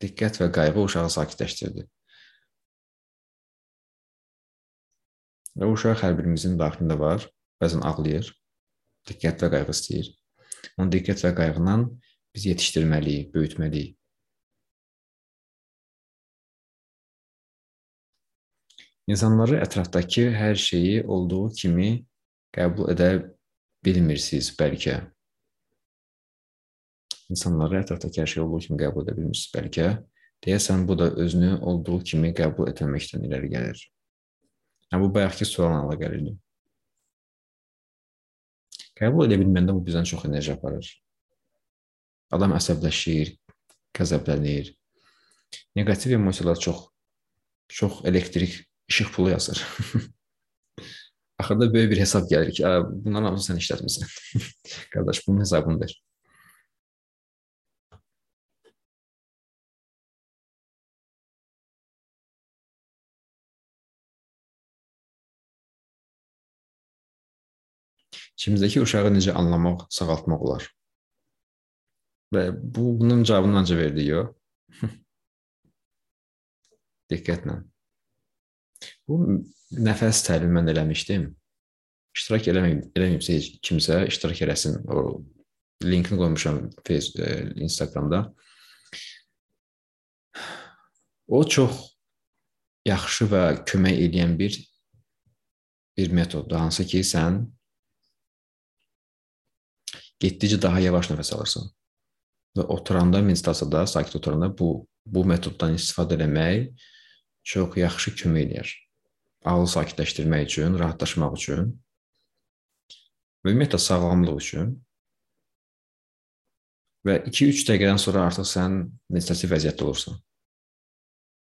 diqqət və qayğı uşağı sakitləşdirdi. Və uşaq hər birimizin daxilində var. Bəzən ağlayır, diqqət və qayğı istəyir. Onun diqqət və qayğıyla biz yetişdirməliyik, böyütməliyik. İnsanları ətrafdakı hər şeyi olduğu kimi qəbul edə bilmirsiniz bəlkə. İnsanları ətrafdakı hər şey olduğu kimi qəbul edə bilmirsiniz bəlkə. Deyəsən bu da özünü olduğu kimi qəbul etməməkdən irəli gəlir. Yəni, bu bayaqki sualla əlaqəlidir. Qəbul edə bilməndə bu bizdən çox enerji aparır. Adam əsəbləşir, qəzəblənir. Neqativ emosiyalar çox çox elektrik işıq pulu yazır. (laughs) Axırda böyük bir hesab gəlir ki, bunların hamısını sən işlətmisən. (laughs) Qardaş, bunun hesabını ver. İçimizdəki uşağı necə anlamaq, sağaltmaq olar? Və bu bunun cavabını ancaq verdi yox. (laughs) Diqqətlə. Bu nəfəs təlimi mən eləmişdim. İştirak eləməyibsə kimsə iştirak eləsin. O linkini qoymuşam Facebook, e, Instagramda. O çox yaxşı və kömək edən bir bir metoddur, hansı ki, sən getdikcə daha yavaş nəfəs alırsan. Və oturanda, meditasiyada, sakit oturanda bu bu metoddan istifadə etmək çox yaxşı kömək edir. Ağlı sakitləşdirmək üçün, rahatlaşmaq üçün və ümumiyyətlə sağlamlıq üçün və 2-3 dəqiqədən sonra artıq sən meditativ vəziyyətdə olursan.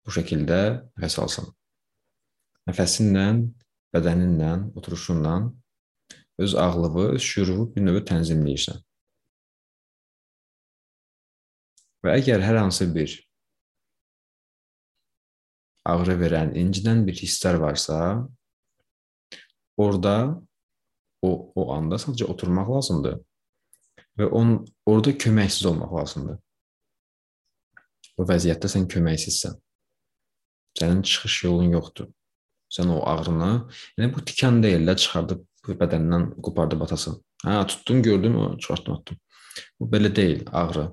Bu şəkildə nəfəs alsan. Nəfəsinlə, bədəninlə, oturuşunla öz ağlını, öz şüurunu bir növ tənzimləyirsən. Və əgər hər hansı bir ağrı verən, incidən bir hisslər varsa, orada o o anda sadəcə oturmaq lazımdır və on orada köməksiz olmaq lazımdır. O vəziyyətdə sən köməksizsən. Sənin çıxış yolun yoxdur. Sən o ağrını, yəni bu tikan deyil də çıxardıb bədəndən qopardıb atasan. Hə, tutdun, gördün, o çıxartdım, atdım. Bu belə deyil, ağrı.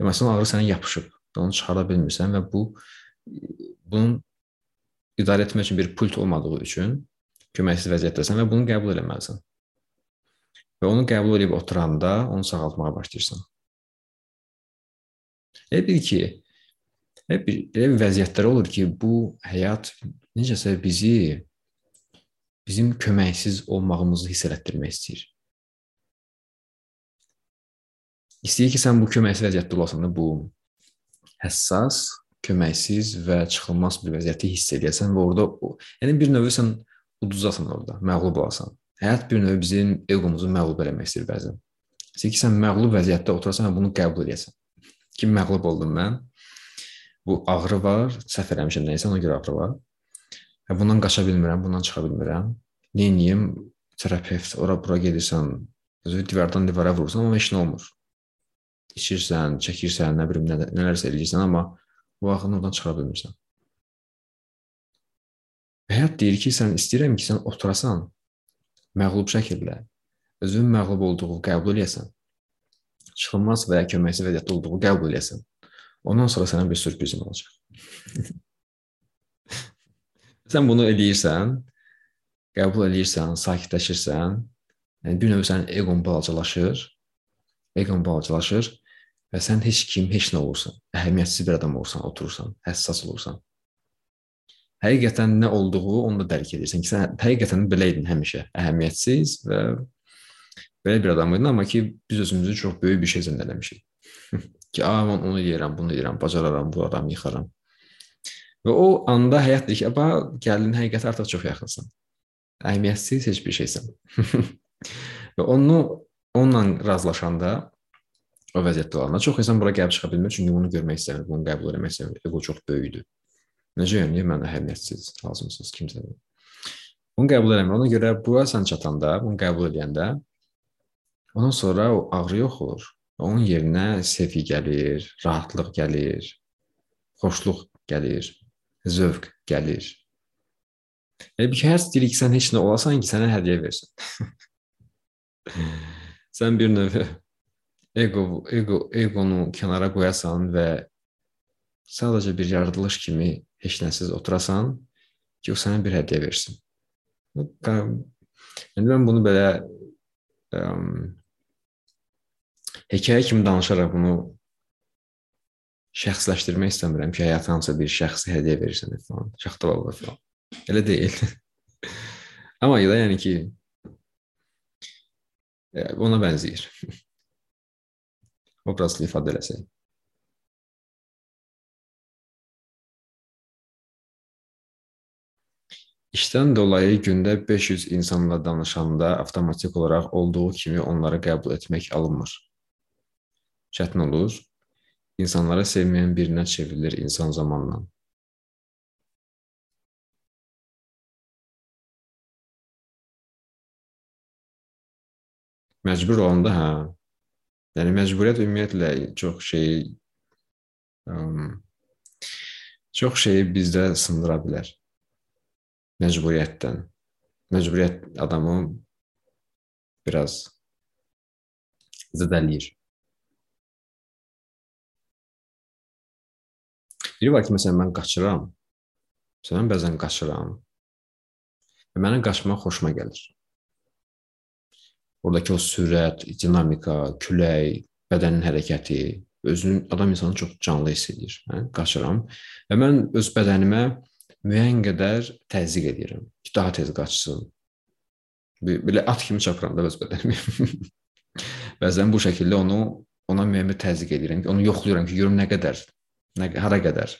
Məsələn, ağrı sənə yapışıb, onu çıxara bilmirsən və bu bunun idarə etmək üçün bir pult olmadığı üçün köməksiz vəziyyətdəsən və bunu qəbul etməlisən. Və onu qəbul edib oturanda onu sağaltmağa başlayırsan. Elə bil ki, elə bir, elə bir vəziyyətlər olur ki, bu həyat necəsə bizi bizim köməksiz olmağımızı hiss elətdirmək istəyir. İstəyir ki, sən bu köməksiz vəziyyətdə olasan da bu həssas, köməksiz və çıxılmaz bir vəziyyəti hiss edəsən və orada yəni bir növ sən uduzasan orada, məğlub olasan. Həyat bir növ bizim egomuzu məğlub eləmək istəyir bəzən. İstəyir ki, sən məğlub vəziyyətdə oturasan və bunu qəbul edəsən. Ki, məğlub oldum mən. Bu ağrı var, səhv eləmişəm nəyisə, ona görə ağrı var. Bundan qaça bilmirəm, bundan çıxa bilmirəm. Neyiniyim? Terapevt, ora bura gedirsən, özü divardan divara vurursan, amma heç nə olmur içirsən, çəkirsən, nə bilim nə, nələrsə eləyirsən, amma bu axını oradan çıxa bilmirsən. Həyat deyir ki, sən istəyirəm ki, sən oturasan, məğlub şəkildə özün məğlub olduğu qəbul eləyəsən. Çıxılmaz və ya köməksiz vəziyyətdə olduğu qəbul eləyəsən. Ondan sonra sənə bir sürprizim olacaq. (laughs) sən bunu eləyirsən, qəbul eləyirsən, sakitləşirsən, yəni bir növ sənin eqon balacalaşır, eqon balacalaşır və sən heç kim, heç nə olursan, əhəmiyyətsiz bir adam olursan, oturursan, həssas olursan. Həqiqətən nə olduğu onu da dərk edirsən ki, sən həqiqətən belə idin həmişə, əhəmiyyətsiz və belə bir adam idin, amma ki biz özümüzü çox böyük bir şey zənn eləmişik. (laughs) ki, a, mən onu edirəm, bunu edirəm, bacararam, vuraram, yıxaram. Və o anda həyat "Aba, gəldin həqiqətə artıq çox yaxınsan. Əhəmiyyətsiz heç bir şeysən." (laughs) və onu onunla razılaşanda o vəziyyətdə olanda çox insan bura gəlib çıxa bilmir, çünki bunu görmək istəmir, bunu qəbul etmək istəmir. Ego çox böyükdür. Necə yəni, mən əhəmiyyətsiz, lazımsız kimsədir. Bunu qəbul eləmir. Ona görə bura sən çatanda, bunu qəbul edəndə ondan sonra o ağrı yox olur. Onun yerinə sevgi gəlir, rahatlıq gəlir, xoşluq gəlir, zövq gəlir. Elə bir ki, hər istəyirik ki, sən heç nə olasan ki, sənə hədiyyə versin. (laughs) sən bir növ ego ego egonu kənara qoyasan və sadəcə bir yaradılış kimi heç nəsiz oturasan ki, o sənə bir hədiyyə versin. Yəni mən bunu belə ə, hekayə kimi danışaraq bunu şəxsləşdirmək istəmirəm ki, həyatın hansısa bir şəxsi hədiyyə verirsən falan, şaxtavalva falan. Elə deyil. (laughs) Amma da yəni ki, ona bənzəyir. (laughs) obrazlı ifadə eləsək. İşdən dolayı gündə 500 insanla danışanda avtomatik olaraq olduğu kimi onları qəbul etmək alınmır. Çətin olur. İnsanlara sevməyən birinə çevrilir insan zamanla. Məcbur olanda hə, Yəni məcburiyyət ümumiyyətlə çox şeyi um, çox şeyi bizdə sındıra bilər. Məcburiyyətdən. Məcburiyyət adamı biraz zədələyir. Biri var ki, məsələn, mən qaçıram. Məsələn, bəzən qaçıram. Və mənim qaçmaq xoşuma gəlir. Oradakı o sürət, dinamika, külək, bədənin hərəkəti, özünün adam insanı çox canlı hiss edir. Hə? Qaçıram və mən öz bədənimə müəyyən qədər təzyiq edirəm ki, daha tez qaçsın. Belə at kimi çapıram da öz bədənimi. (laughs) Bəzən bu şəkildə onu ona müəyyən bir təzyiq edirəm ki, onu yoxlayıram ki, görüm nə qədər Nə hara qədər?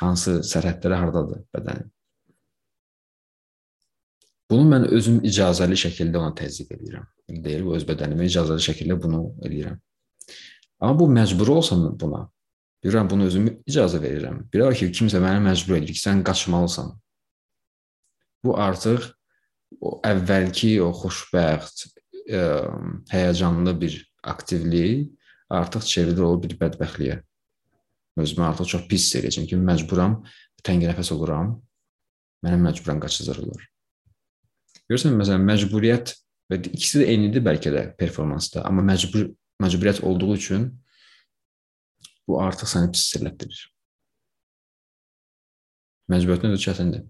Hansı sərhədləri hardadır bədənin? Bunu mən özüm icazəli şəkildə ona təzyiq edirəm. Deyir, bu öz bədənimə icazəli şəkildə bunu edirəm. Amma bu məcbur olsam buna, bilirəm bunu özüm icazə verirəm. Var ki, kimsə məni məcbur edir ki, sən qaçmalısan. Bu artıq o əvvəlki o xoşbəxt, ə, həyəcanlı bir aktivlik artıq çevrilir o bir bədbəxtliyə özümü artıq çox pis hiss edəcəm ki, məcburam, tənginəfəs oluram. Mənə məcburan qaçızdırırlar. Görürsən, məsələn, məcburiyyət və ikisi də eynidir bəlkə də performansda, amma məcbur məcburiyyət olduğu üçün bu artıq səni pis hiss elətdirir. Məcburiyyətin də çətindir.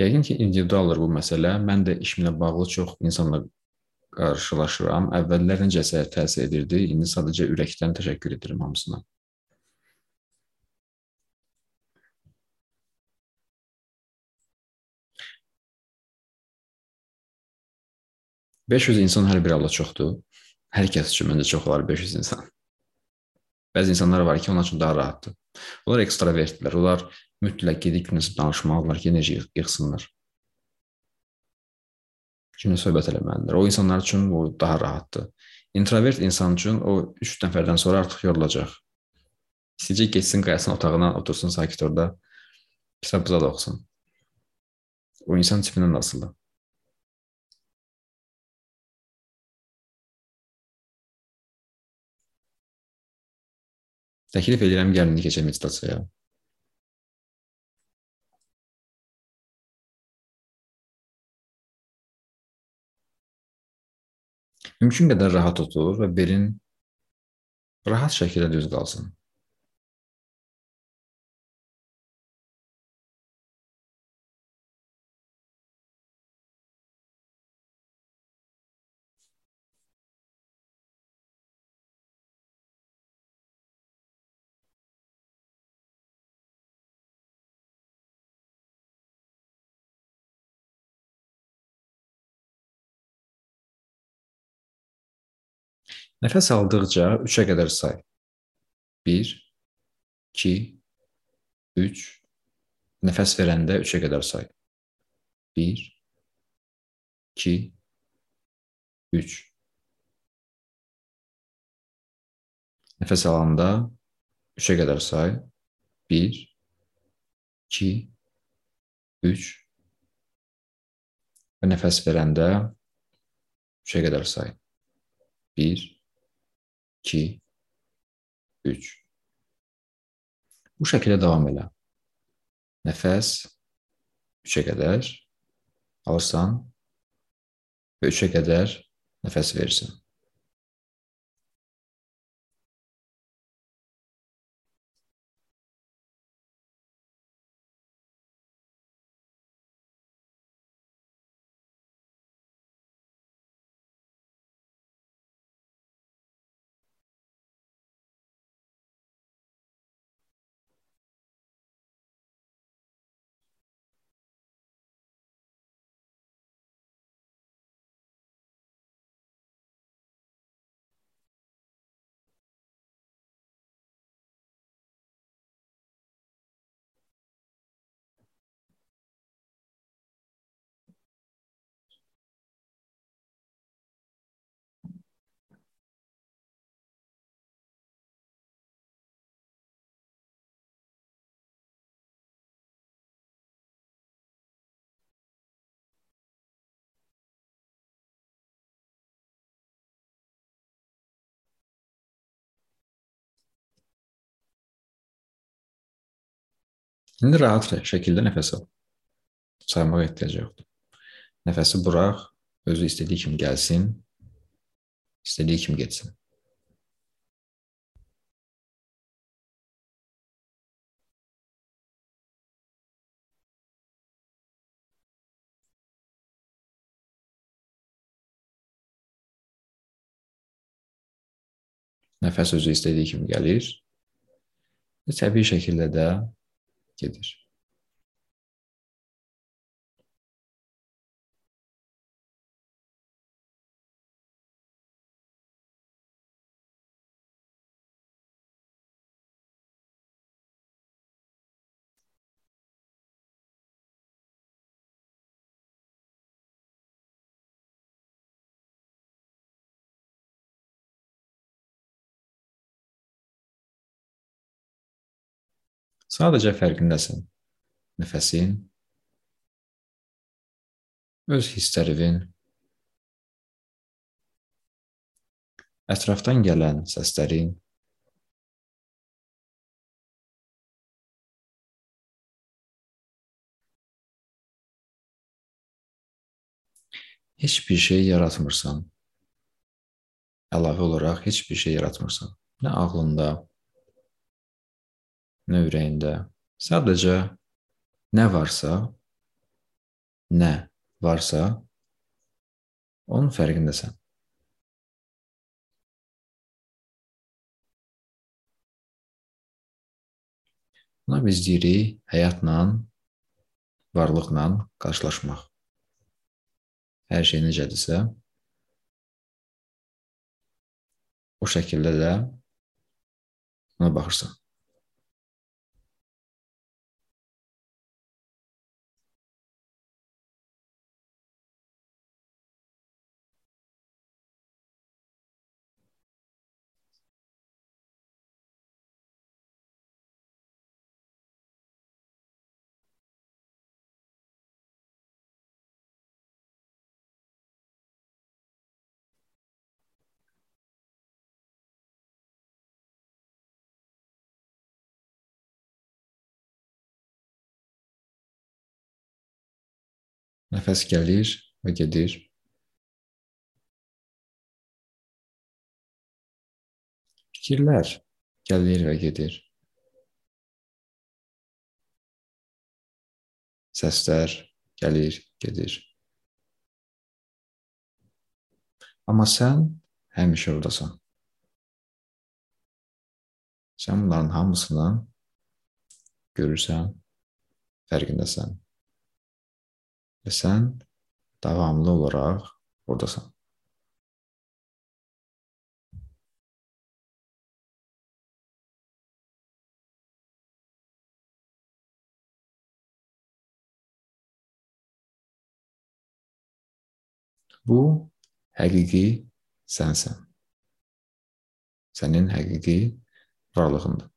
Yəqin ki, individualdır bu məsələ. Mən də işimlə bağlı çox insanla qarşılaşıram. Əvvəllər necəsə təsir edirdi. İndi sadəcə ürəkdən təşəkkür edirəm hamısına. Beş yüz insan hər bir halda çoxdur. Hər kəs üçün məncə çox olar 500 insan. Bəzi insanlar var ki, onlar üçün daha rahatdır. Onlar ekstravertdirlər. Onlar mütləq gedib kimsə danışmalıdırlar ki, necə yığsınlar. Kimlə söhbət eləməlidirlər. O insanlar üçün o daha rahatdır. İntrovert insan üçün o 3 nəfərdən sonra artıq yorulacaq. İstəyəcək getsin qayasın otağına, otursun sakit orada, kitab da oxusun. O insan tipindən asılıdır. Təklif edirəm gəlin keçək meditasiyaya. Mümkün qədər rahat otur və belin rahat şəkildə düz qalsın. Nəfəs aldıqca 3-ə qədər say. 1 2 3 Nəfəs verəndə 3-ə qədər say. 1 2 3 Nəfəs alanda 3-ə qədər say. 1 2 3 və nəfəs verəndə 3-ə qədər say. 1 2, 3. Bu şəkildə davam elə. Nəfəs 3-ə qədər alırsan və 3-ə qədər nəfəs. İndi rahat şəkildə nəfəs al. Saymağa ehtiyac yoxdur. Nəfəsi burax, özü istədiyi kimi gəlsin, istədiyi kimi getsin. Nəfəs özü istədiyi kimi gəlir və təbii şəkildə də gedir. Sadəcə fərqindəsən. Nəfəsin, öz hisslərinin, ətrafdan gələn səslərin, heç bir şey yaratmırsan. Əlavə olaraq heç bir şey yaratmırsan. Nə ağlında, nə ürəyində. Sadəcə nə varsa, nə varsa, onun fərqindəsən. Buna biz deyirik həyatla, varlıqla qarşılaşmaq. Hər şey necədirsə, o şəkildə də ona baxırsan. Nəfəs gəlir və gedir. Fikirlər gəlir və gedir. Səslər gəlir, gedir. Amma sən həmişə oradasan. Sən bunların hamısını görürsən, fərqindəsən və sən davamlı olaraq oradasan. Bu həqiqi sənsən. Sənin həqiqi varlığındır.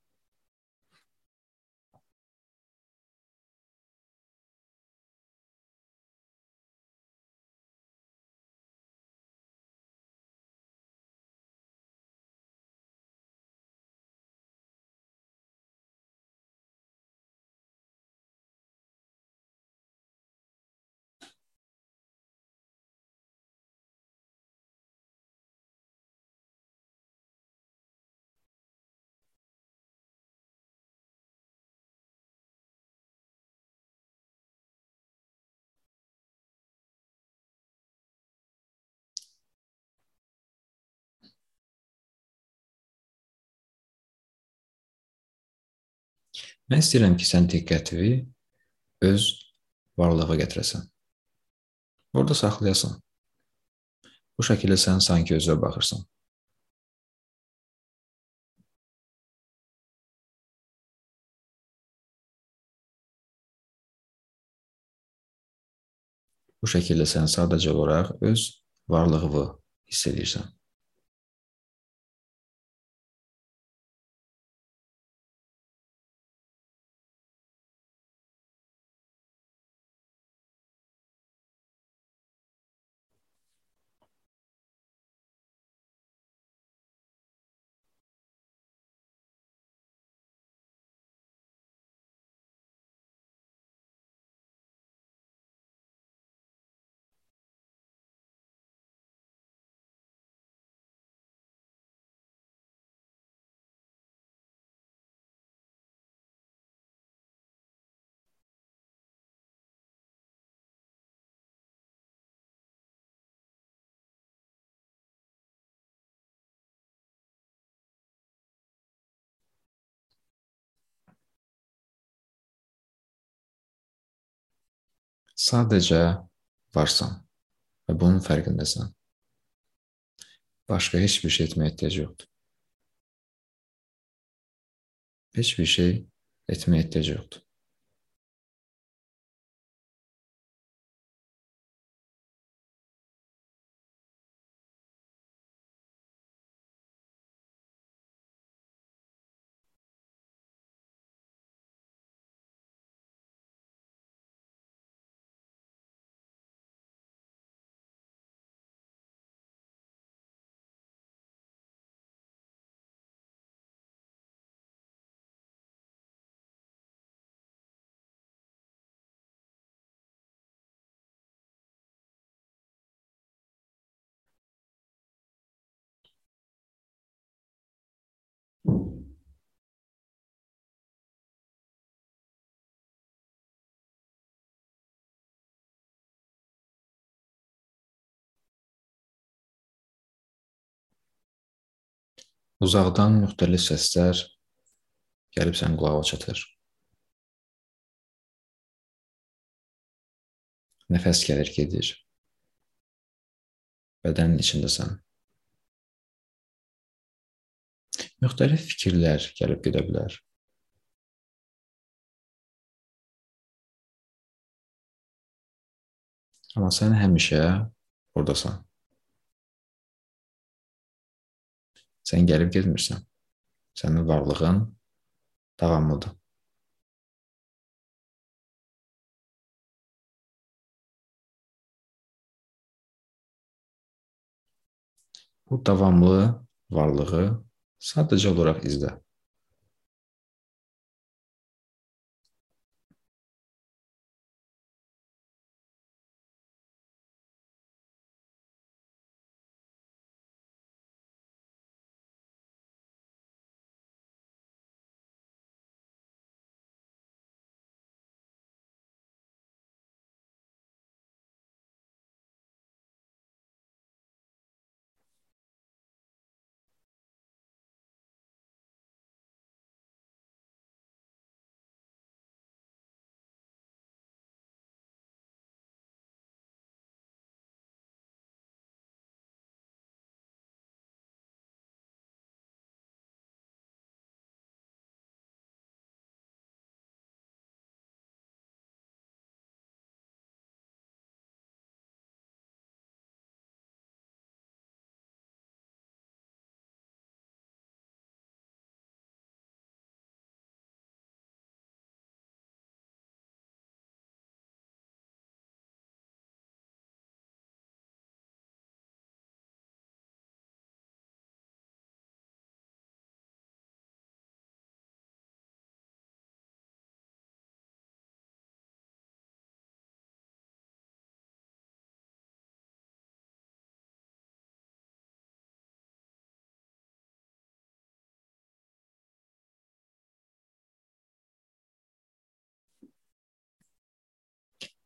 Mən istəyirəm ki, sən diqqətini öz varlığa gətirəsən. Orada saxlayasan. Bu şəkildə sən sanki özünə baxırsan. Bu şəkildə sən sadəcə olaraq öz varlığını hiss edirsən. Sadəcə varsan və bunun fərqindəsən. Başqa heç bir şey etməyə ehtiyac yoxdur. Heç bir şey etməyə ehtiyac yoxdur. Uzaqdan müxtəlif səslər gəlib sənin qulağına çatır. Nəfəs gəlir, gedir. Bədənin içindəsən. Müxtəlif fikirlər gəlib gedə bilər. Amma sən həmişə ordasan. Sən gəlib getmirsən. Sənin varlığın davamlıdır. Bu davamlı varlığı sadəcə olaraq izlə.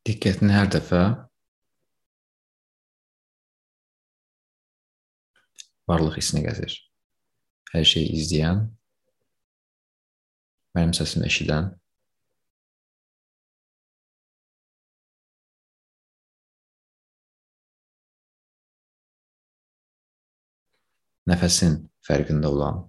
Diqqətini hər dəfə varlıq hissinə gətir. Hər şeyi izləyən, mənim səsimi eşidən nəfəsin fərqində olan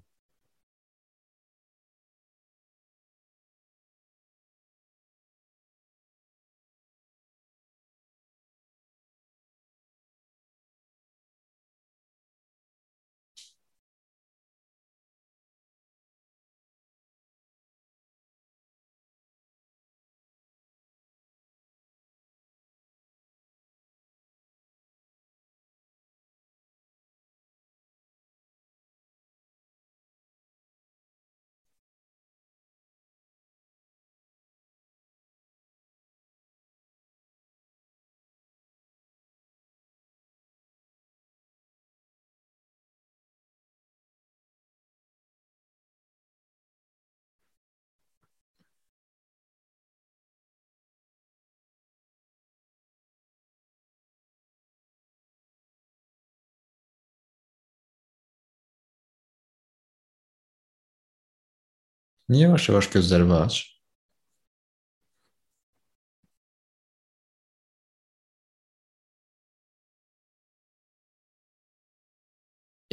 Niye yavaş yavaş gözlerimi aç?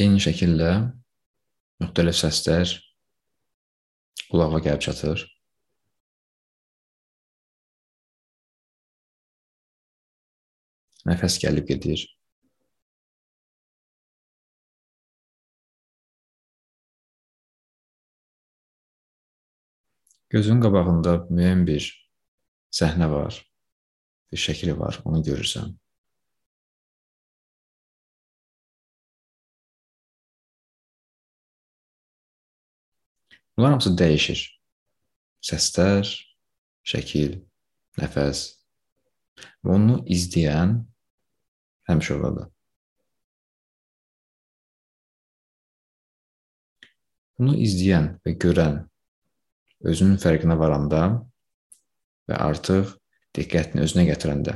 Eyni şəkildə müxtəlif səslər qulağa gəlib çatır. Nəfəs gəlib gedir. Gözünün qabağında müəyyən bir səhnə var, bir şəkil var, onu görürsən. Bunlar hamısı dəyişir. Səslər, şəkil, nəfəs. Və onu izləyən həmişə orada. Bunu izləyən və görən özünün fərqinə varanda və artıq diqqətini özünə gətirəndə,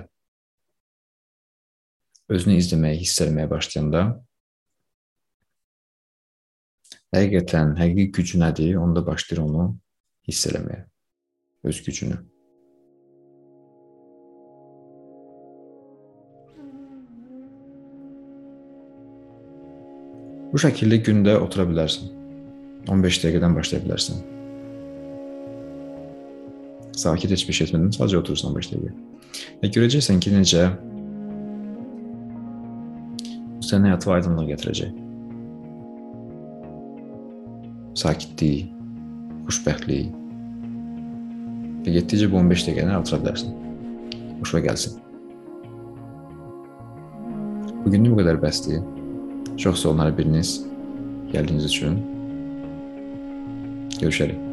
özünü izləməyi, hiss etməyə başlayanda həqiqətən həqiqi gücü nədir, onda başlayır onu hiss eləməyə, öz gücünü. Bu şəkildə gündə otura bilərsən. 15 dəqiqədən başlaya bilərsən. Sakit heç bir şey etmədən sadəcə oturursan 5 dəqiqə. Və görəcəksən ki, necə bu sənin həyatına aydınlıq gətirəcək. Sakitlik, xoşbəxtlik. Və getdikcə bu 15 dəqiqəni artıra bilərsən. Xoşuna gəlsin. Bugünlük bu qədər bəsdir. Çox sağ olun hər biriniz gəldiyiniz üçün. Görüşərik.